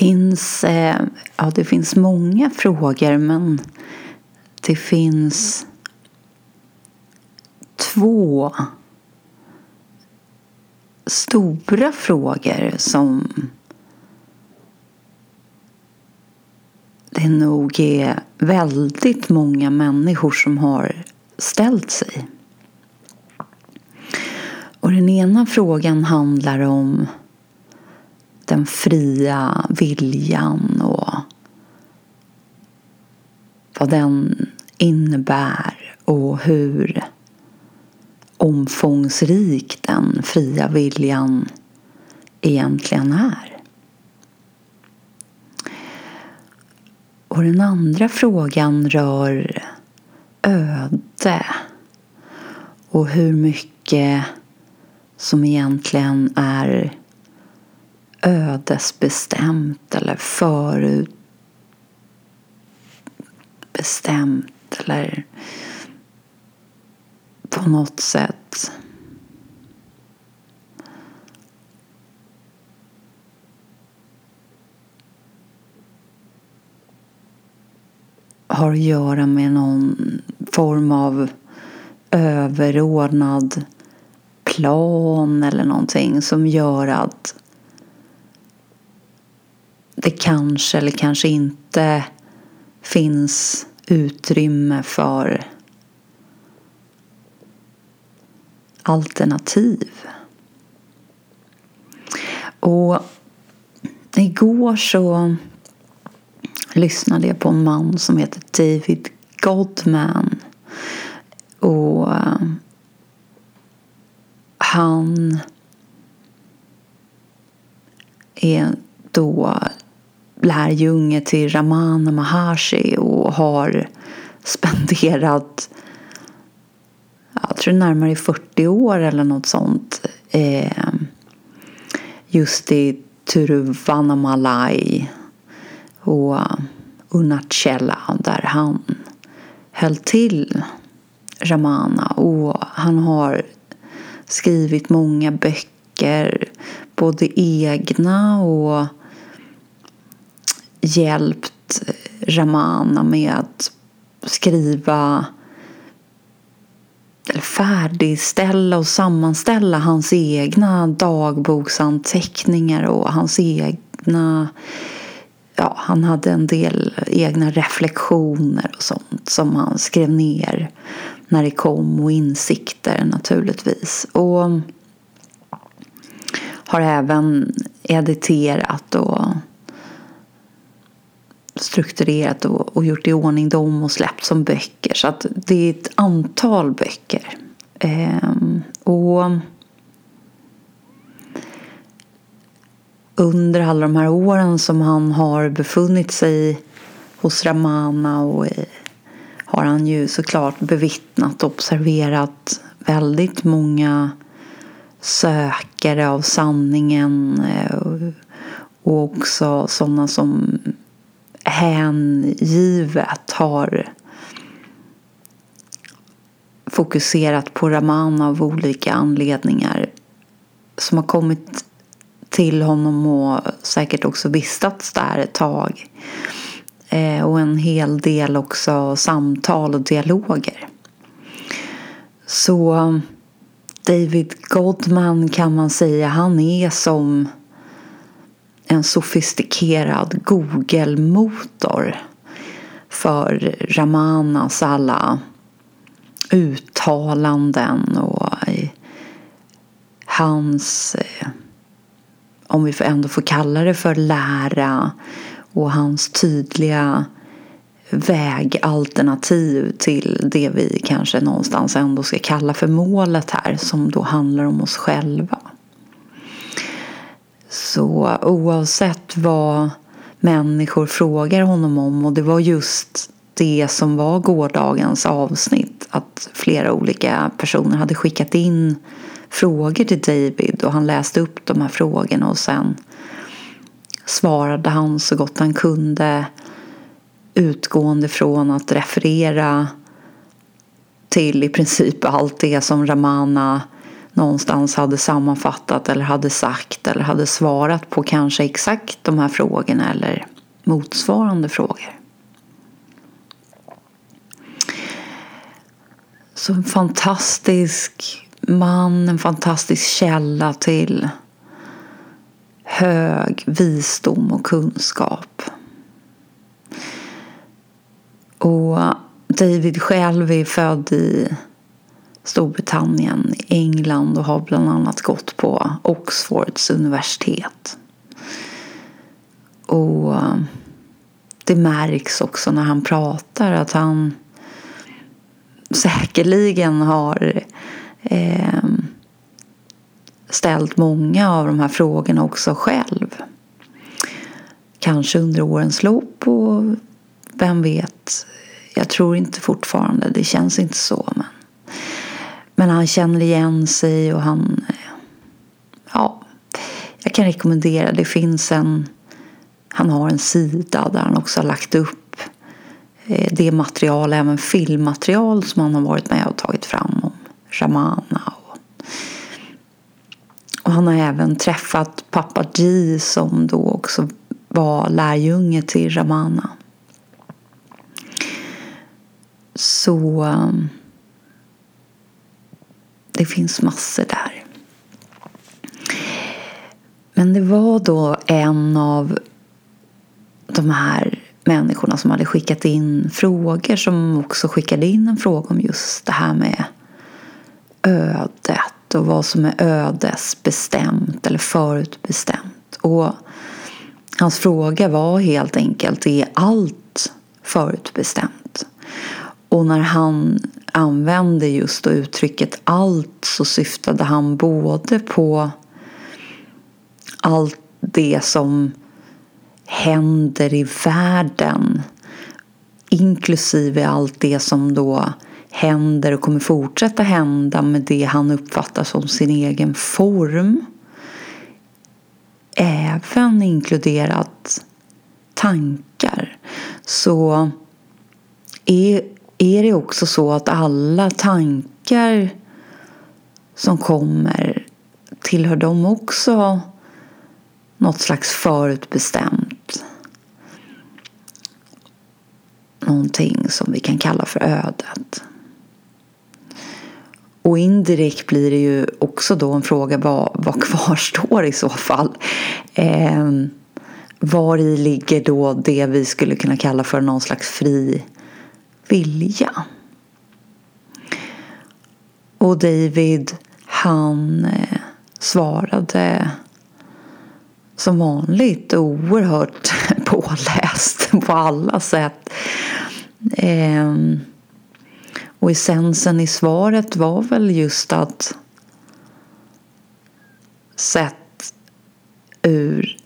finns, eh, ja, det finns många frågor men det finns två stora frågor som det nog är väldigt många människor som har ställt sig. Och den ena frågan handlar om den fria viljan och vad den innebär och hur omfångsrik den fria viljan egentligen är. Och den andra frågan rör öde och hur mycket som egentligen är ödesbestämt eller förutbestämt eller på något sätt har att göra med någon form av överordnad plan eller någonting som gör att det kanske eller kanske inte finns utrymme för alternativ. Och igår så lyssnade jag på en man som heter David Godman. Och eh, han är då lärjunge till Ramana Maharshi och har spenderat jag tror närmare 40 år eller något sånt eh, just i Turuvannamalai och Unachella där han höll till Ramana. Och han har skrivit många böcker både egna och hjälpt Ramana med att skriva eller färdigställa och sammanställa hans egna dagboksanteckningar och hans egna ja, han hade en del egna reflektioner och sånt som han skrev ner när det kom och insikter naturligtvis. Och har även editerat och strukturerat och, och gjort i ordning dem och släppt som böcker. Så att det är ett antal böcker. Ehm, och under alla de här åren som han har befunnit sig hos Ramana och har han ju såklart bevittnat och observerat väldigt många sökare av sanningen eh, och också sådana som hängivet har fokuserat på Raman av olika anledningar som har kommit till honom och säkert också vistats där ett tag. Eh, och en hel del också samtal och dialoger. Så David Godman, kan man säga, han är som en sofistikerad Google-motor för Ramanas alla uttalanden och eh, hans, eh, om vi ändå får kalla det för lära och hans tydliga vägalternativ till det vi kanske någonstans ändå ska kalla för målet här som då handlar om oss själva. Så oavsett vad människor frågar honom om och det var just det som var gårdagens avsnitt att flera olika personer hade skickat in frågor till David och han läste upp de här frågorna och sen svarade han så gott han kunde utgående från att referera till i princip allt det som Ramana någonstans hade sammanfattat eller hade sagt eller hade svarat på kanske exakt de här frågorna eller motsvarande frågor. Så en fantastisk man, en fantastisk källa till hög visdom och kunskap. Och David själv är född i Storbritannien, England och har bland annat gått på Oxfords universitet. Och eh, det märks också när han pratar att han säkerligen har eh, ställt många av de här frågorna också själv. Kanske under årens lopp och vem vet, jag tror inte fortfarande, det känns inte så. Men, men han känner igen sig och han, ja, jag kan rekommendera, det finns en, han har en sida där han också har lagt upp eh, det material, även filmmaterial som han har varit med och tagit fram om Ramana. Och, och han har även träffat pappa G som då också var lärjunge till Ramana. Så ehm, det finns massor där. Men det var då en av de här människorna som hade skickat in frågor som också skickade in en fråga om just det här med ödet och vad som är ödesbestämt eller förutbestämt. Och hans fråga var helt enkelt, är allt förutbestämt? Och när han använde just då uttrycket allt så syftade han både på allt det som händer i världen inklusive allt det som då händer och kommer fortsätta hända med det han uppfattar som sin egen form. Även inkluderat tankar. Så är, är det också så att alla tankar som kommer tillhör de också något slags förutbestämt. Någonting som vi kan kalla för ödet. Och indirekt blir det ju också då en fråga vad, vad kvarstår i så fall? Eh, var i ligger då det vi skulle kunna kalla för någon slags fri vilja? Och David han eh, svarade som vanligt oerhört påläst på alla sätt. Ehm, och essensen i svaret var väl just att sett ur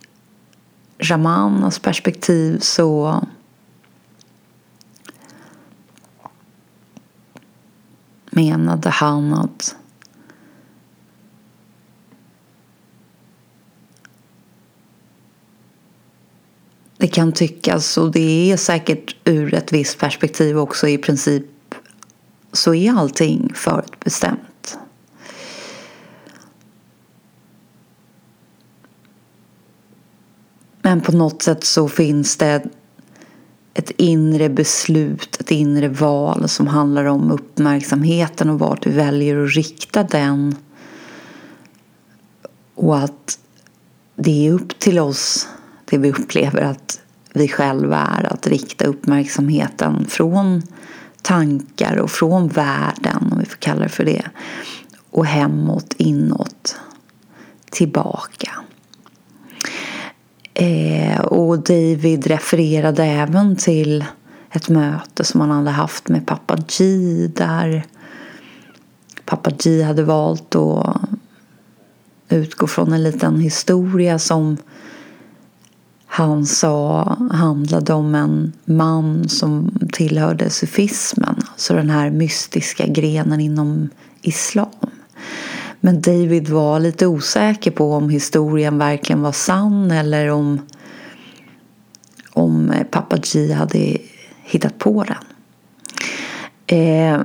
Ramanas perspektiv så menade han att det kan tyckas, och det är säkert ur ett visst perspektiv också i princip så är allting förutbestämt. Men på något sätt så finns det ett inre beslut, ett inre val som handlar om uppmärksamheten och vart du väljer att rikta den. Och att det är upp till oss, det vi upplever att vi själva är, att rikta uppmärksamheten från tankar och från världen, om vi får kalla det för det, och hemåt, inåt, tillbaka. Eh, och David refererade även till ett möte som han hade haft med pappa G där pappa G hade valt att utgå från en liten historia som han sa handlade om en man som tillhörde sufismen, alltså den här mystiska grenen inom islam. Men David var lite osäker på om historien verkligen var sann eller om, om eh, pappa G hade hittat på den. Eh,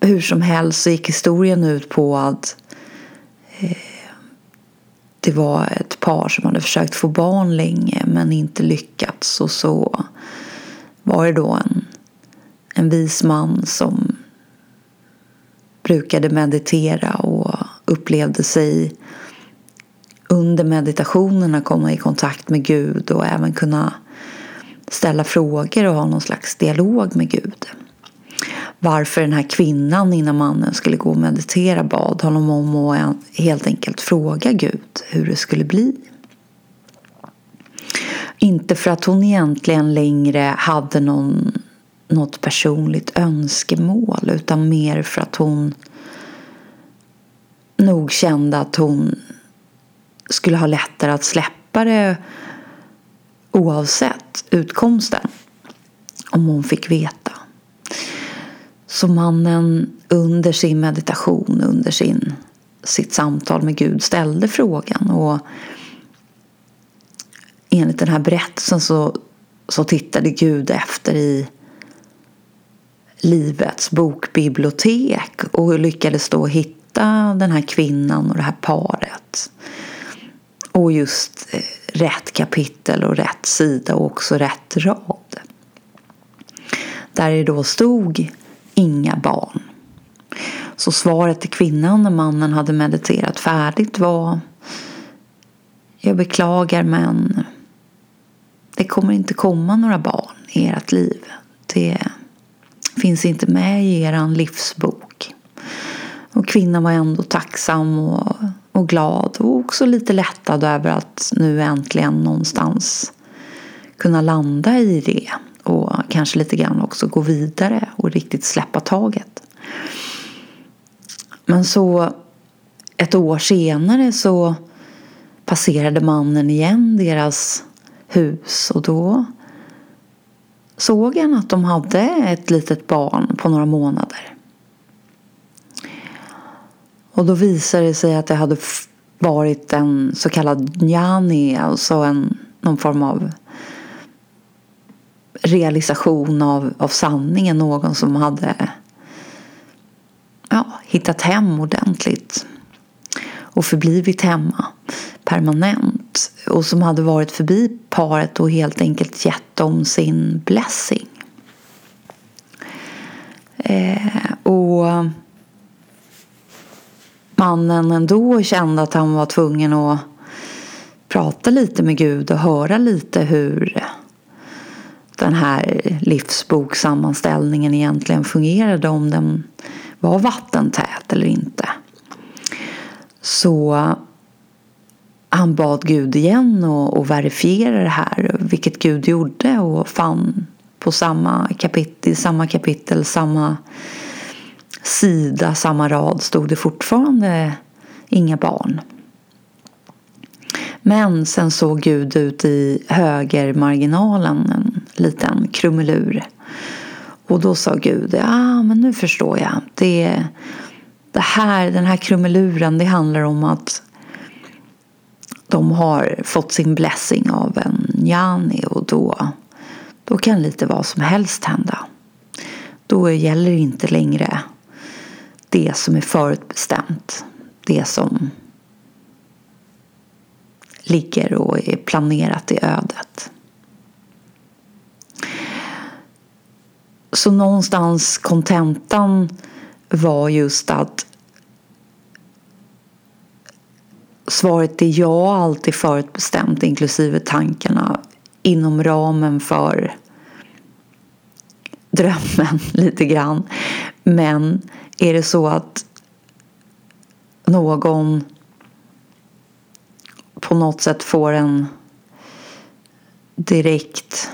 hur som helst så gick historien ut på att eh, det var ett par som hade försökt få barn länge men inte lyckats och så var det då en, en vis man som brukade meditera och upplevde sig under meditationerna komma i kontakt med Gud och även kunna ställa frågor och ha någon slags dialog med Gud. Varför den här kvinnan innan mannen skulle gå och meditera bad honom om att helt enkelt fråga Gud hur det skulle bli. Inte för att hon egentligen längre hade någon, något personligt önskemål utan mer för att hon nog kände att hon skulle ha lättare att släppa det oavsett utkomsten om hon fick veta. Så mannen under sin meditation, under sin, sitt samtal med Gud ställde frågan och enligt den här berättelsen så, så tittade Gud efter i livets bokbibliotek och lyckades då hitta den här kvinnan och det här paret. Och just eh, rätt kapitel och rätt sida och också rätt rad. Där det då stod inga barn. Så svaret till kvinnan när mannen hade mediterat färdigt var Jag beklagar men det kommer inte komma några barn i ert liv. Det finns inte med i er livsbok. Och kvinnan var ändå tacksam och, och glad och också lite lättad över att nu äntligen någonstans kunna landa i det och kanske lite grann också gå vidare och riktigt släppa taget. Men så ett år senare så passerade mannen igen deras hus och då såg han att de hade ett litet barn på några månader. Och då visade det sig att det hade varit en så kallad njani, alltså en, någon form av realisation av, av sanningen. Någon som hade ja, hittat hem ordentligt och förblivit hemma permanent och som hade varit förbi paret och helt enkelt gett dem sin blessing. Eh, och mannen ändå kände att han var tvungen att prata lite med Gud och höra lite hur den här livsboksammanställningen egentligen fungerade, om den var vattentät eller inte. Så han bad Gud igen och, och verifiera det här, vilket Gud gjorde och fann på samma kapitel, samma kapitel, samma sida, samma rad stod det fortfarande inga barn. Men sen såg Gud ut i högermarginalen en liten krumelur. Och då sa Gud, ja men nu förstår jag. Det, det här, den här krumeluren det handlar om att de har fått sin blessing av en jani och då, då kan lite vad som helst hända. Då gäller inte längre det som är förutbestämt. Det som ligger och är planerat i ödet. Så någonstans kontentan var just att svaret är ja alltid förutbestämt inklusive tankarna inom ramen för drömmen lite grann. Men är det så att någon på något sätt får en direkt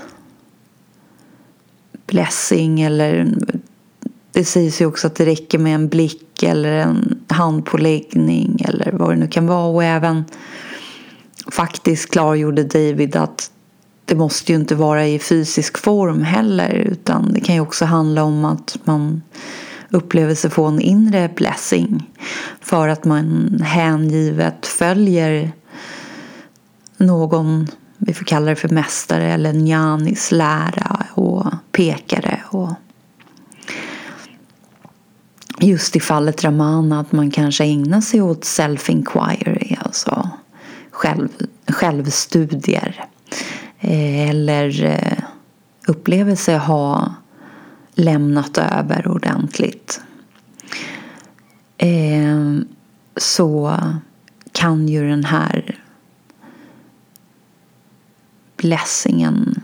blessing eller det sägs ju också att det räcker med en blick eller en handpåläggning eller vad det nu kan vara och även faktiskt klargjorde David att det måste ju inte vara i fysisk form heller utan det kan ju också handla om att man upplever sig få en inre blessing för att man hängivet följer någon, vi får kalla det för mästare eller njanis lära och pekare. Och just i fallet Ramana att man kanske ägnar sig åt self-inquiry, alltså själv, självstudier. Eh, eller eh, upplever sig ha lämnat över ordentligt. Ehm, så kan ju den här blessingen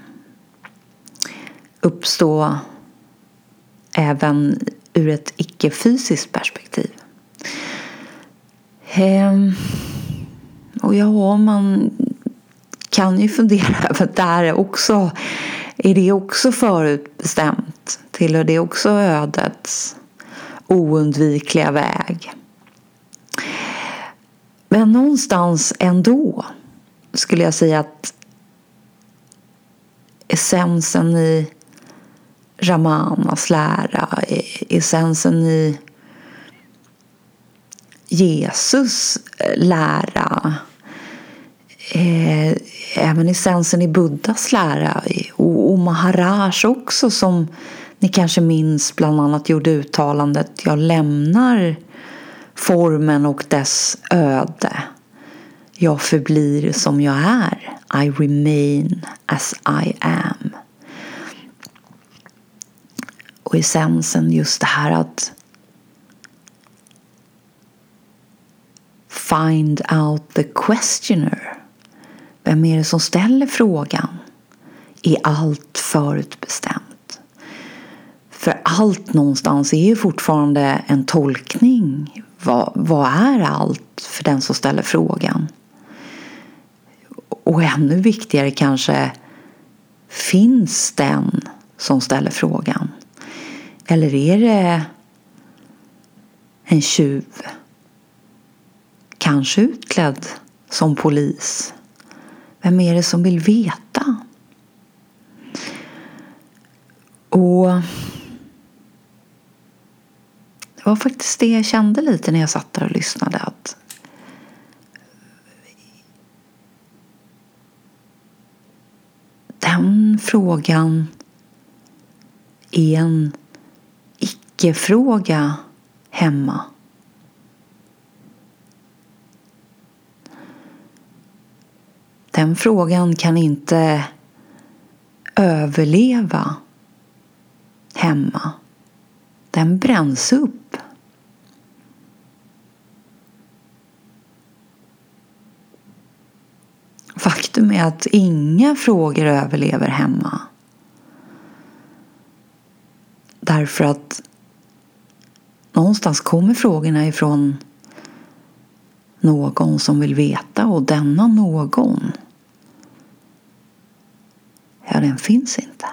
uppstå även ur ett icke-fysiskt perspektiv. Ehm, och ja, man kan ju fundera över där också. Är det också förutbestämt? Tillhör det också ödets oundvikliga väg? Men någonstans ändå skulle jag säga att essensen i Ramanas lära, essensen i Jesus eh, lära eh, även essensen i Buddhas lära och Maharaj också som ni kanske minns bland annat gjorde uttalandet Jag lämnar formen och dess öde. Jag förblir som jag är. I remain as I am. Och essensen just det här att find out the questioner. Vem är det som ställer frågan? Är allt förutbestämt? För allt någonstans är ju fortfarande en tolkning. Vad, vad är allt för den som ställer frågan? Och ännu viktigare kanske, finns den som ställer frågan? Eller är det en tjuv? Kanske utklädd som polis? Vem är det som vill veta? Och det var faktiskt det jag kände lite när jag satt där och lyssnade. Att den frågan är en icke-fråga hemma. Den frågan kan inte överleva hemma. Den bränns upp. Faktum är att inga frågor överlever hemma. Därför att någonstans kommer frågorna ifrån någon som vill veta och denna någon ja, den finns inte.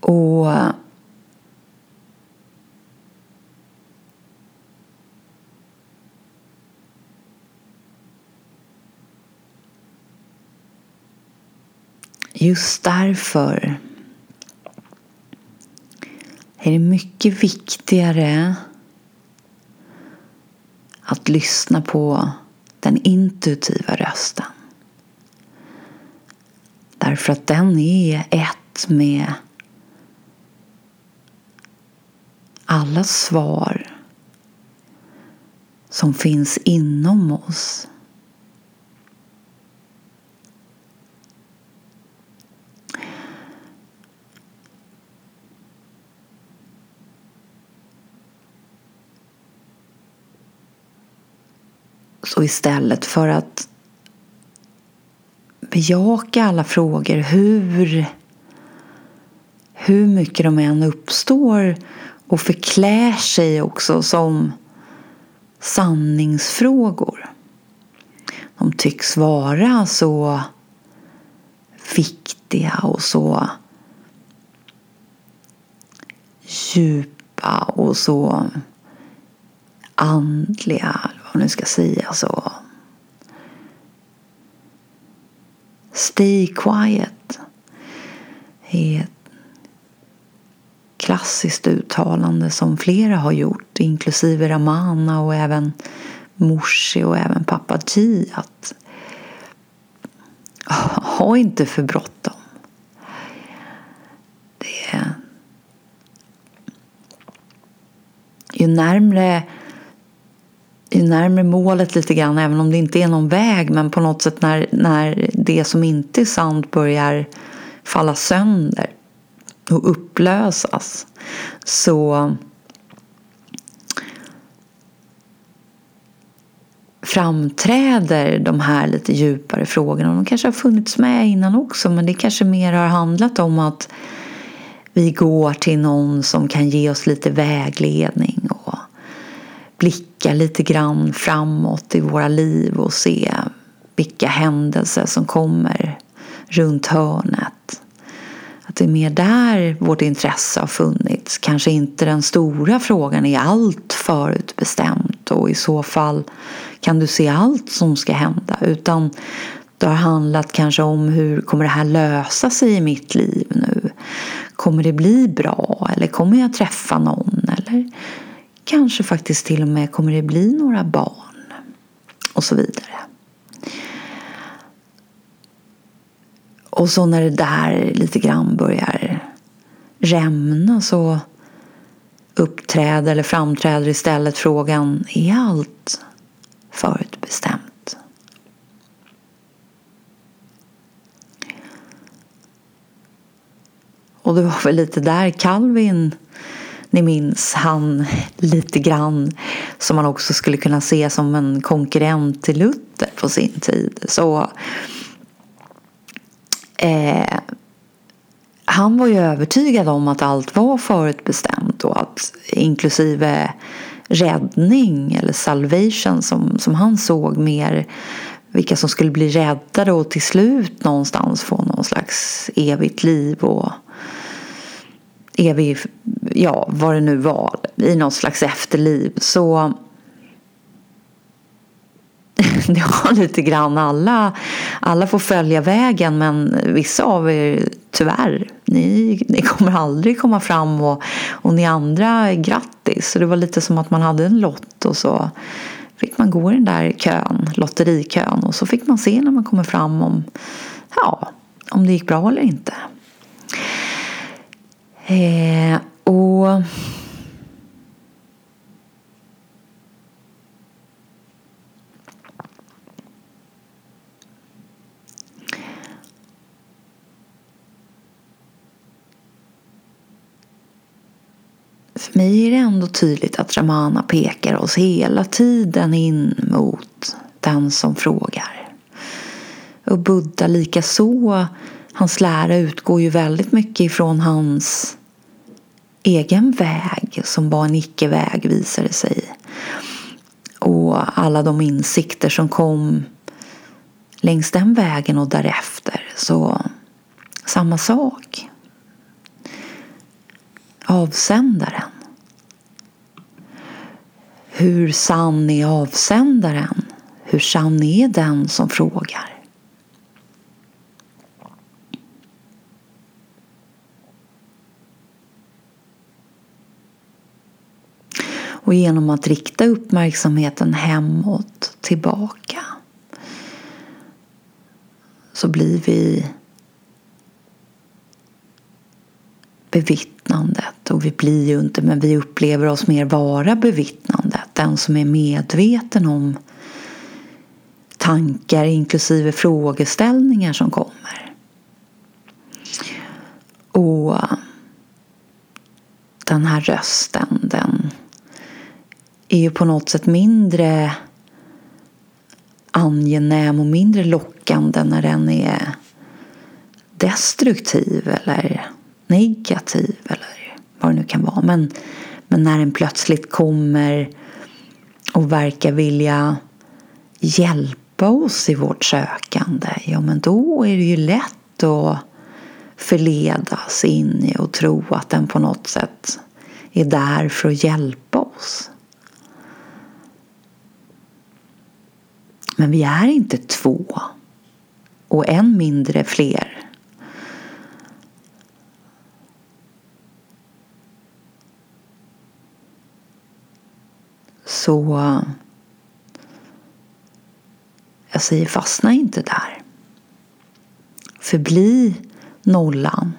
Och just därför är det mycket viktigare att lyssna på den intuitiva rösten. Därför att den är ett med alla svar som finns inom oss. Så istället för att bejaka alla frågor hur, hur mycket de än uppstår och förklär sig också som sanningsfrågor. De tycks vara så viktiga och så djupa och så andliga, eller nu ska säga. Så. Stay quiet är ett klassiskt uttalande som flera har gjort, inklusive Ramana och även Morsi och även Papaji. Att ha inte för bråttom. Det är... Ju närmre, ju närmre målet lite grann, även om det inte är någon väg, men på något sätt när, när det som inte är sant börjar falla sönder och upplösas så framträder de här lite djupare frågorna. De kanske har funnits med innan också men det kanske mer har handlat om att vi går till någon som kan ge oss lite vägledning blickar blicka lite grann framåt i våra liv och se vilka händelser som kommer runt hörnet. Att det är mer där vårt intresse har funnits. Kanske inte den stora frågan är allt förutbestämt och i så fall kan du se allt som ska hända utan det har handlat kanske om hur kommer det här lösa sig i mitt liv nu? Kommer det bli bra eller kommer jag träffa någon? Eller kanske faktiskt till och med kommer det bli några barn? Och så vidare. Och så när det där lite grann börjar rämna så uppträder eller framträder istället frågan är allt förutbestämt? Och det var väl lite där Calvin, ni minns, han lite grann som man också skulle kunna se som en konkurrent till Luther på sin tid. Så eh, han var ju övertygad om att allt var förutbestämt och att inklusive räddning eller salvation som, som han såg mer vilka som skulle bli räddade och till slut någonstans få någon slags evigt liv och evig, ja vad det nu var, i något slags efterliv. Så det har lite grann alla, alla får följa vägen men vissa av er tyvärr, ni, ni kommer aldrig komma fram och, och ni andra grattis. Så det var lite som att man hade en lott och så fick man gå i den där kön, lotterikön och så fick man se när man kommer fram om, ja, om det gick bra eller inte. Eh, och För mig är det ändå tydligt att Ramana pekar oss hela tiden in mot den som frågar. Och Buddha likaså. Hans lära utgår ju väldigt mycket ifrån hans egen väg som var en icke-väg visade sig. Och alla de insikter som kom längs den vägen och därefter. Så samma sak. Avsändaren. Hur sann är avsändaren? Hur sann är den som frågar? Och genom att rikta uppmärksamheten hemåt, tillbaka så blir vi bevittnandet. Och vi blir ju inte, men vi upplever oss mer vara bevittnandet. Den som är medveten om tankar inklusive frågeställningar som kommer. Och eh, den här rösten, den är ju på något sätt mindre angenäm och mindre lockande när den är destruktiv eller negativ eller vad det nu kan vara. Men, men när den plötsligt kommer och verkar vilja hjälpa oss i vårt sökande, ja men då är det ju lätt att förledas in i och tro att den på något sätt är där för att hjälpa oss. Men vi är inte två och än mindre fler. Så jag säger fastna inte där. förbli nollan.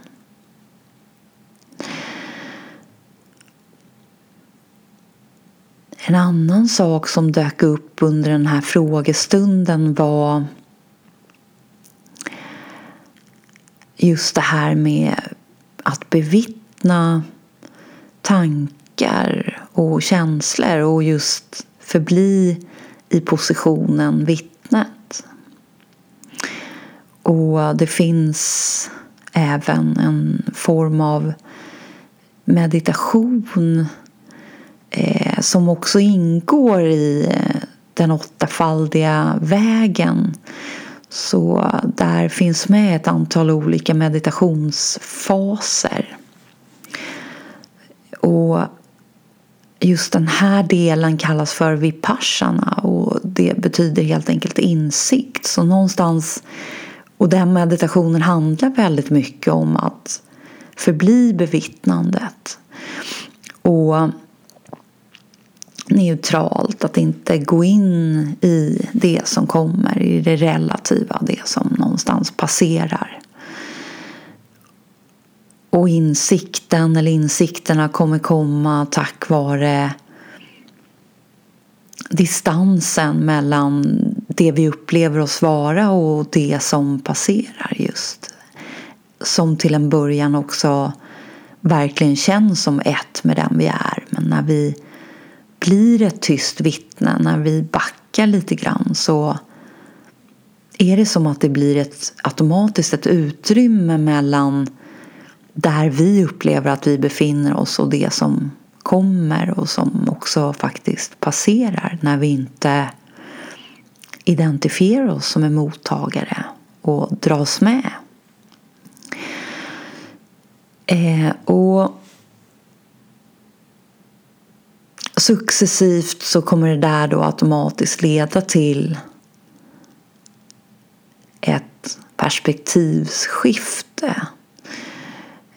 En annan sak som dök upp under den här frågestunden var just det här med att bevittna tankar och känslor och just förbli i positionen vittnet. Och det finns även en form av meditation eh, som också ingår i eh, den åttafaldiga vägen. Så där finns med ett antal olika meditationsfaser. Och just den här delen kallas för vipassana och det betyder helt enkelt insikt. Så någonstans, och den meditationen handlar väldigt mycket om att förbli bevittnandet. Och neutralt, att inte gå in i det som kommer, i det relativa, det som någonstans passerar. Och insikten eller insikterna kommer komma tack vare distansen mellan det vi upplever oss vara och det som passerar just. Som till en början också verkligen känns som ett med den vi är. Men när vi blir ett tyst vittne, när vi backar lite grann så är det som att det blir ett automatiskt ett utrymme mellan där vi upplever att vi befinner oss och det som kommer och som också faktiskt passerar när vi inte identifierar oss som en mottagare och dras med. Eh, och successivt så kommer det där då automatiskt leda till ett perspektivsskifte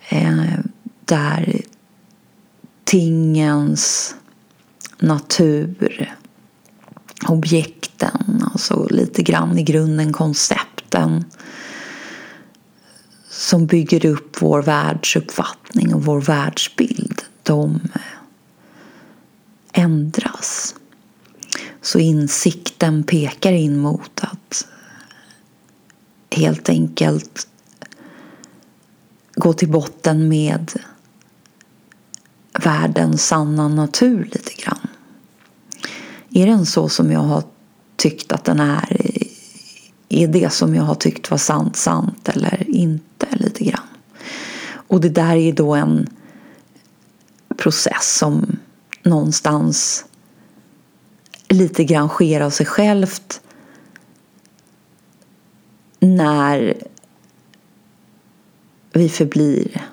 eh, där tingens natur, objekten, alltså lite grann i grunden koncepten som bygger upp vår världsuppfattning och vår världsbild, de ändras. Så insikten pekar in mot att helt enkelt gå till botten med världens sanna natur lite grann. Är den så som jag har tyckt att den är? Är det som jag har tyckt var sant sant eller inte lite grann? Och det där är då en process som någonstans lite grann sker av sig självt när vi förblir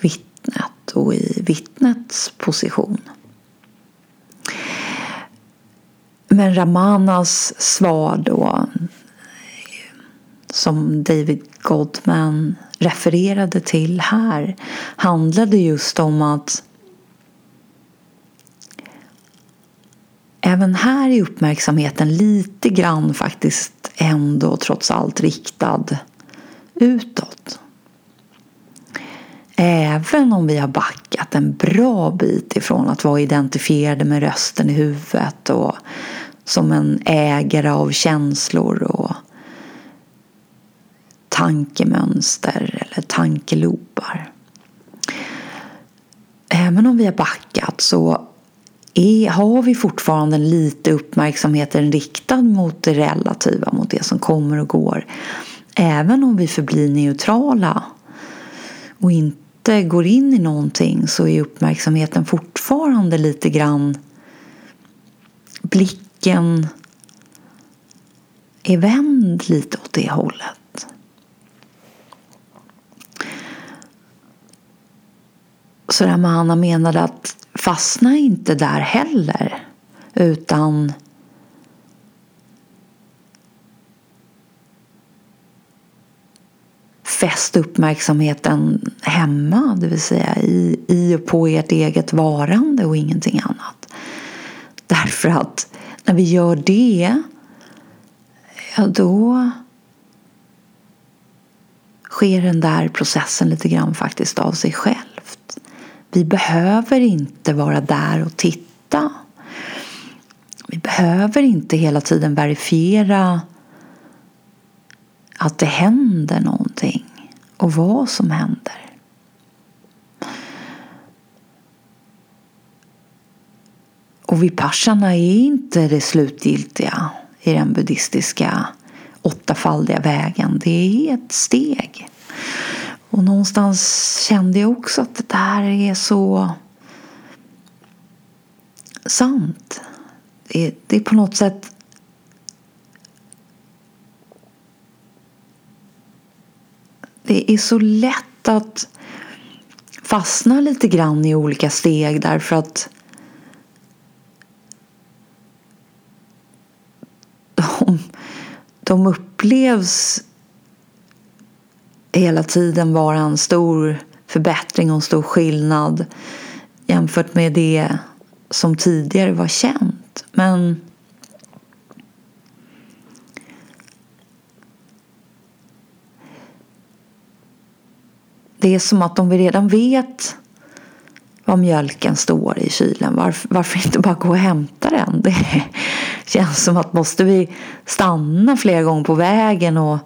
vittnet och i vittnets position. Men Ramanas svar då som David Godman refererade till här handlade just om att även här är uppmärksamheten lite grann faktiskt ändå trots allt riktad utåt. Även om vi har backat en bra bit ifrån att vara identifierade med rösten i huvudet och som en ägare av känslor och tankemönster eller tankelopar. Även om vi har backat så är, har vi fortfarande lite uppmärksamheten riktad mot det relativa, mot det som kommer och går. Även om vi förblir neutrala och inte går in i någonting så är uppmärksamheten fortfarande lite grann blicken är vänd lite åt det hållet. Så Ramana menade att fastna inte där heller. Utan fäst uppmärksamheten hemma, det vill säga i, i och på ert eget varande och ingenting annat. Därför att när vi gör det, ja då sker den där processen lite grann faktiskt av sig själv. Vi behöver inte vara där och titta. Vi behöver inte hela tiden verifiera att det händer någonting och vad som händer. Och vipassana är inte det slutgiltiga i den buddhistiska åttafaldiga vägen. Det är ett steg. Och någonstans kände jag också att det där är så sant. Det är, det är på något sätt Det är så lätt att fastna lite grann i olika steg därför att de, de upplevs hela tiden vara en stor förbättring och en stor skillnad jämfört med det som tidigare var känt. Men det är som att om vi redan vet vad mjölken står i kylen. Varför, varför inte bara gå och hämta den? Det känns som att måste vi stanna flera gånger på vägen och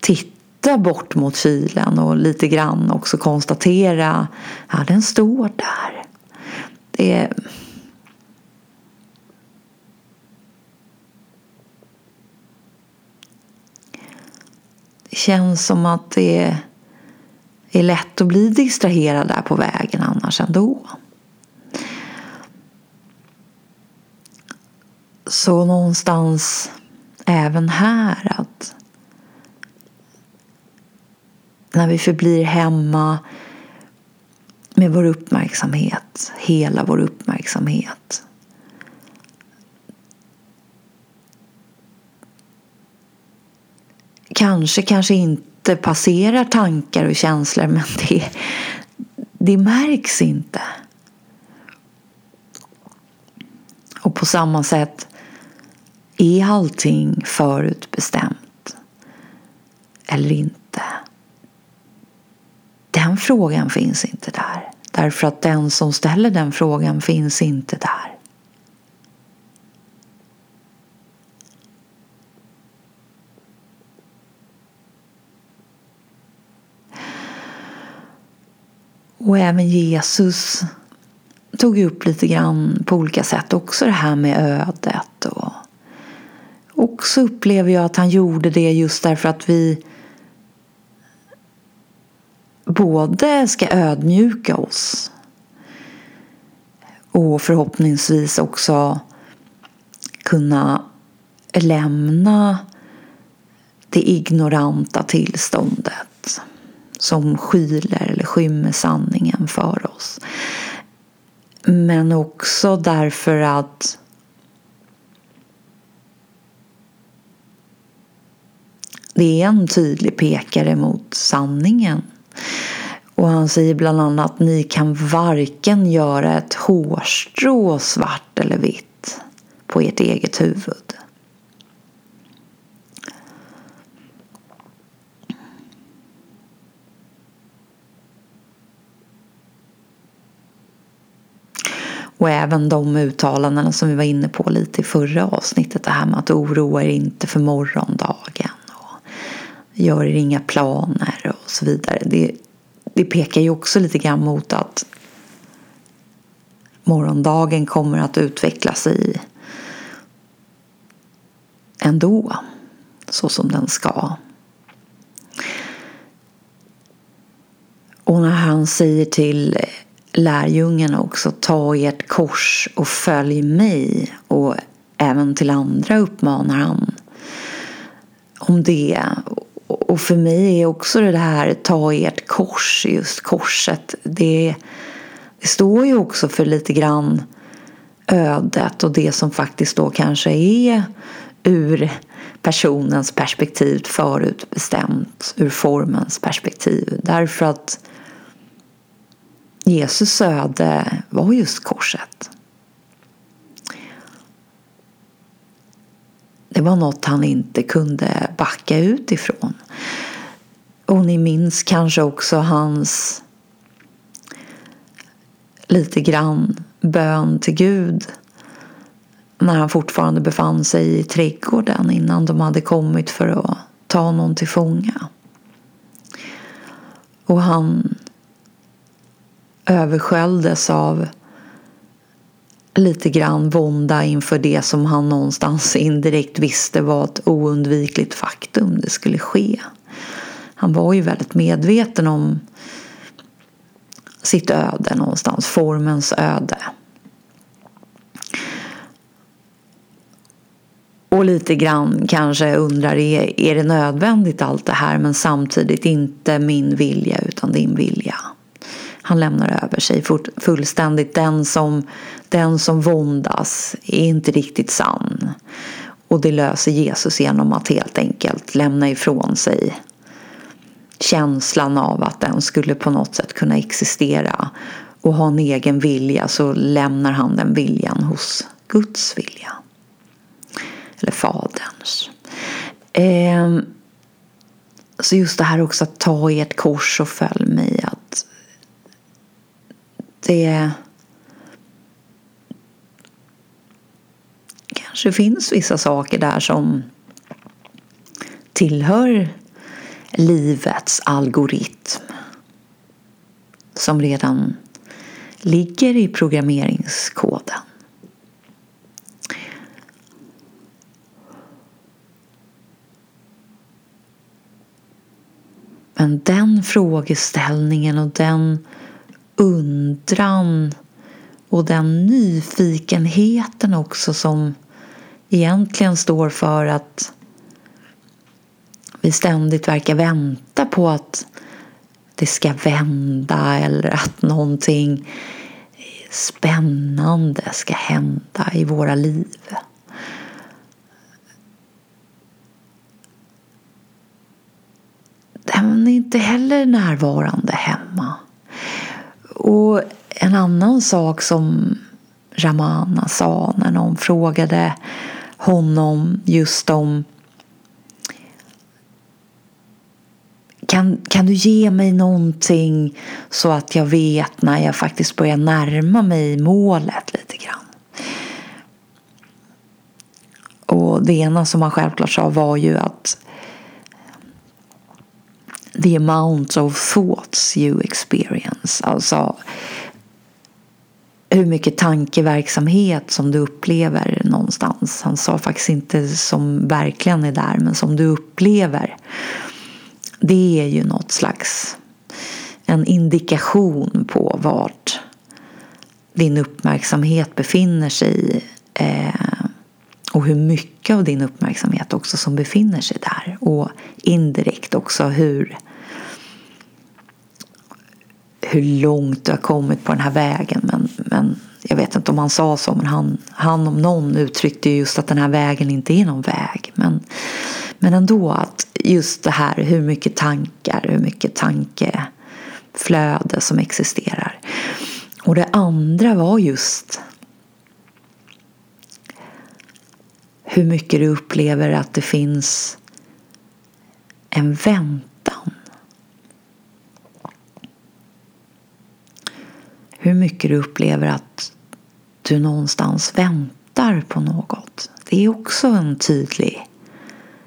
titta bort mot kylen och lite grann också konstatera ja den står där. Det Det känns som att det är lätt att bli distraherad där på vägen annars ändå. Så någonstans även här att när vi förblir hemma med vår uppmärksamhet, hela vår uppmärksamhet. Kanske, kanske inte passerar tankar och känslor men det, det märks inte. Och på samma sätt är allting förutbestämt eller inte? Den frågan finns inte där. Därför att den som ställer den frågan finns inte där. Och även Jesus tog upp lite grann på olika sätt också det här med ödet. Och också upplever jag att han gjorde det just därför att vi både ska ödmjuka oss och förhoppningsvis också kunna lämna det ignoranta tillståndet som skyler eller skymmer sanningen för oss. Men också därför att det är en tydlig pekare mot sanningen. Och han säger bland annat att ni kan varken göra ett hårstrå svart eller vitt på ert eget huvud. Och även de uttalandena som vi var inne på lite i förra avsnittet. Det här med att oroa er inte för morgondagen. Gör er inga planer och så vidare. Det, det pekar ju också lite grann mot att morgondagen kommer att utveckla sig ändå. Så som den ska. Och när han säger till lärjungarna också, ta ert kors och följ mig. Och även till andra uppmanar han om det. Och för mig är också det här, ta ert kors, just korset, det, det står ju också för lite grann ödet och det som faktiskt då kanske är ur personens perspektiv förutbestämt, ur formens perspektiv. Därför att Jesus öde var just korset. Det var något han inte kunde backa ut ifrån. Och ni minns kanske också hans lite grann bön till Gud när han fortfarande befann sig i trädgården innan de hade kommit för att ta någon till fånga. Och han översköljdes av lite grann vånda inför det som han någonstans indirekt visste var ett oundvikligt faktum. Det skulle ske. Han var ju väldigt medveten om sitt öde någonstans, formens öde. Och lite grann kanske undrar, är, är det nödvändigt allt det här men samtidigt inte min vilja utan din vilja. Han lämnar över sig fullständigt. Den som, den som våndas är inte riktigt sann. Och det löser Jesus genom att helt enkelt lämna ifrån sig känslan av att den skulle på något sätt kunna existera och ha en egen vilja så lämnar han den viljan hos Guds vilja. Eller Faderns. Ehm, så just det här också att ta ert kors och följ mig. Att det kanske finns vissa saker där som tillhör livets algoritm som redan ligger i programmeringskoden. Men den frågeställningen och den undran och den nyfikenheten också som egentligen står för att vi ständigt verkar vänta på att det ska vända eller att någonting spännande ska hända i våra liv. Den är inte heller närvarande hemma. Och en annan sak som Ramana sa när någon frågade honom just om kan, kan du ge mig någonting så att jag vet när jag faktiskt börjar närma mig målet lite grann? Och det ena som han självklart sa var ju att the amount of thoughts you experience. Alltså hur mycket tankeverksamhet som du upplever någonstans. Han sa faktiskt inte som verkligen är där, men som du upplever. Det är ju något slags en indikation på vart din uppmärksamhet befinner sig eh, och hur mycket av din uppmärksamhet också som befinner sig där och indirekt också hur hur långt du har kommit på den här vägen men, men jag vet inte om han sa så men han, han om någon uttryckte just att den här vägen inte är någon väg men, men ändå att just det här hur mycket tankar, hur mycket tankeflöde som existerar. Och det andra var just hur mycket du upplever att det finns en väntan. Hur mycket du upplever att du någonstans väntar på något. Det är också en tydlig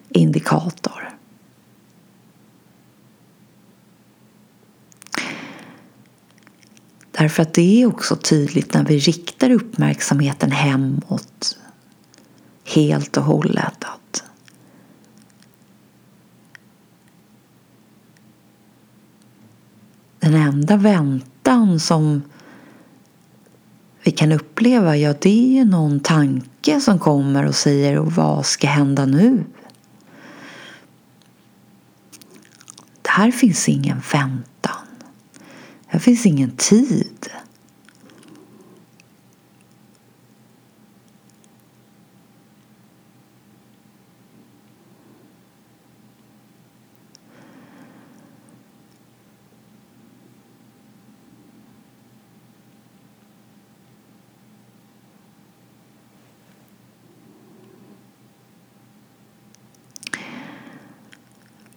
indikator. Därför att det är också tydligt när vi riktar uppmärksamheten hemåt helt och hållet att den enda väntan som vi kan uppleva, ja det är ju någon tanke som kommer och säger vad ska hända nu? Här finns ingen väntan. Här finns ingen tid.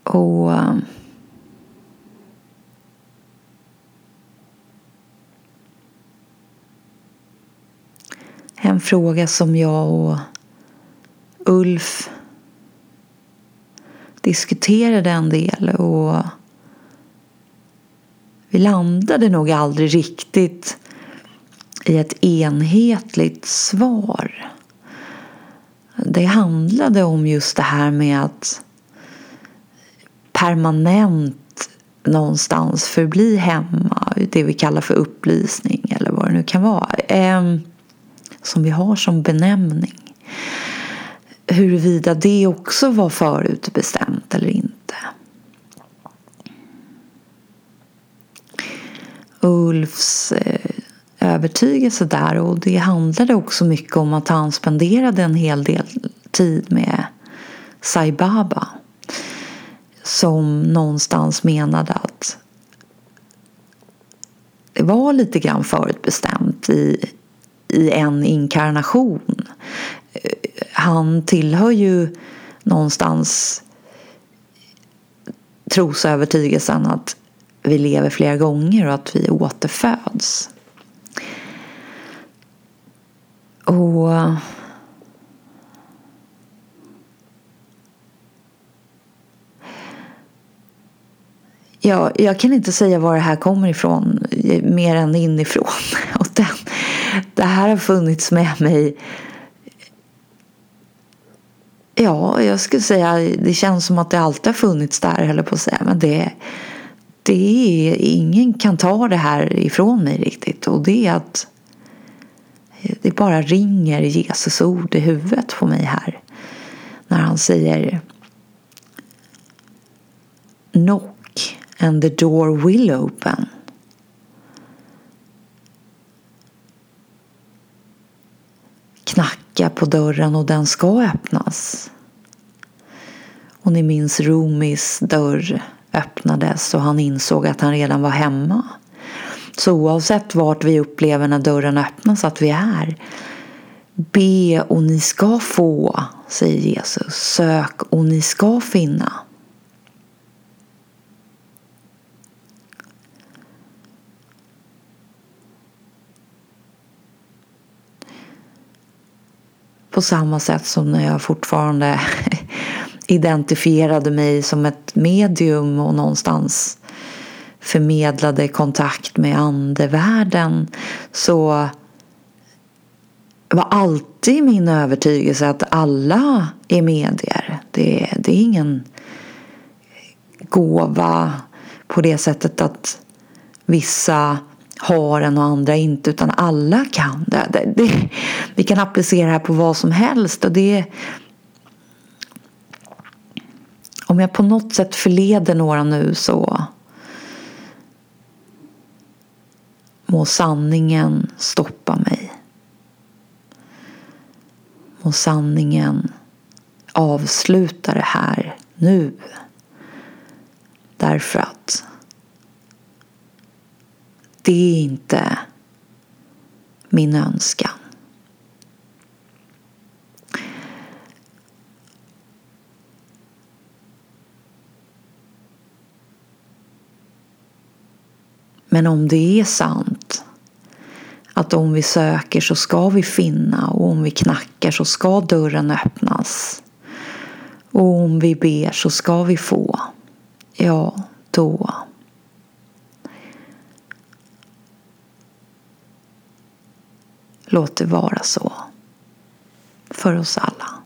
Och en fråga som jag och Ulf diskuterade en del och vi landade nog aldrig riktigt i ett enhetligt svar. Det handlade om just det här med att permanent någonstans förbli hemma. Det vi kallar för upplysning eller vad det nu kan vara. Ehm, som vi har som benämning. Huruvida det också var förutbestämt eller inte. Ulfs eh, övertygelse där och det handlade också mycket om att han spenderade en hel del tid med Sai Baba som någonstans menade att det var lite grann förutbestämt i, i en inkarnation. Han tillhör ju någonstans trosövertygelsen att vi lever flera gånger och att vi återföds. Och Ja, jag kan inte säga var det här kommer ifrån mer än inifrån. Och den, det här har funnits med mig Ja, jag skulle säga det känns som att det alltid har funnits där, höll på att säga. Men det, det är, ingen kan ta det här ifrån mig riktigt. Och det är att det bara ringer Jesus ord i huvudet på mig här. När han säger Knock and the door will open. Knacka på dörren och den ska öppnas. Och ni minns Rumis dörr öppnades och han insåg att han redan var hemma. Så oavsett vart vi upplever när dörren öppnas att vi är Be och ni ska få, säger Jesus. Sök och ni ska finna. På samma sätt som när jag fortfarande identifierade mig som ett medium och någonstans förmedlade kontakt med andevärlden så var alltid min övertygelse att alla är medier. Det, det är ingen gåva på det sättet att vissa har en och andra inte utan alla kan det. det, det vi kan applicera det här på vad som helst och det om jag på något sätt förleder några nu så må sanningen stoppa mig. Må sanningen avsluta det här nu. Därför att det är inte min önskan. Men om det är sant att om vi söker så ska vi finna och om vi knackar så ska dörren öppnas. Och om vi ber så ska vi få. Ja, då. Låt det vara så. För oss alla.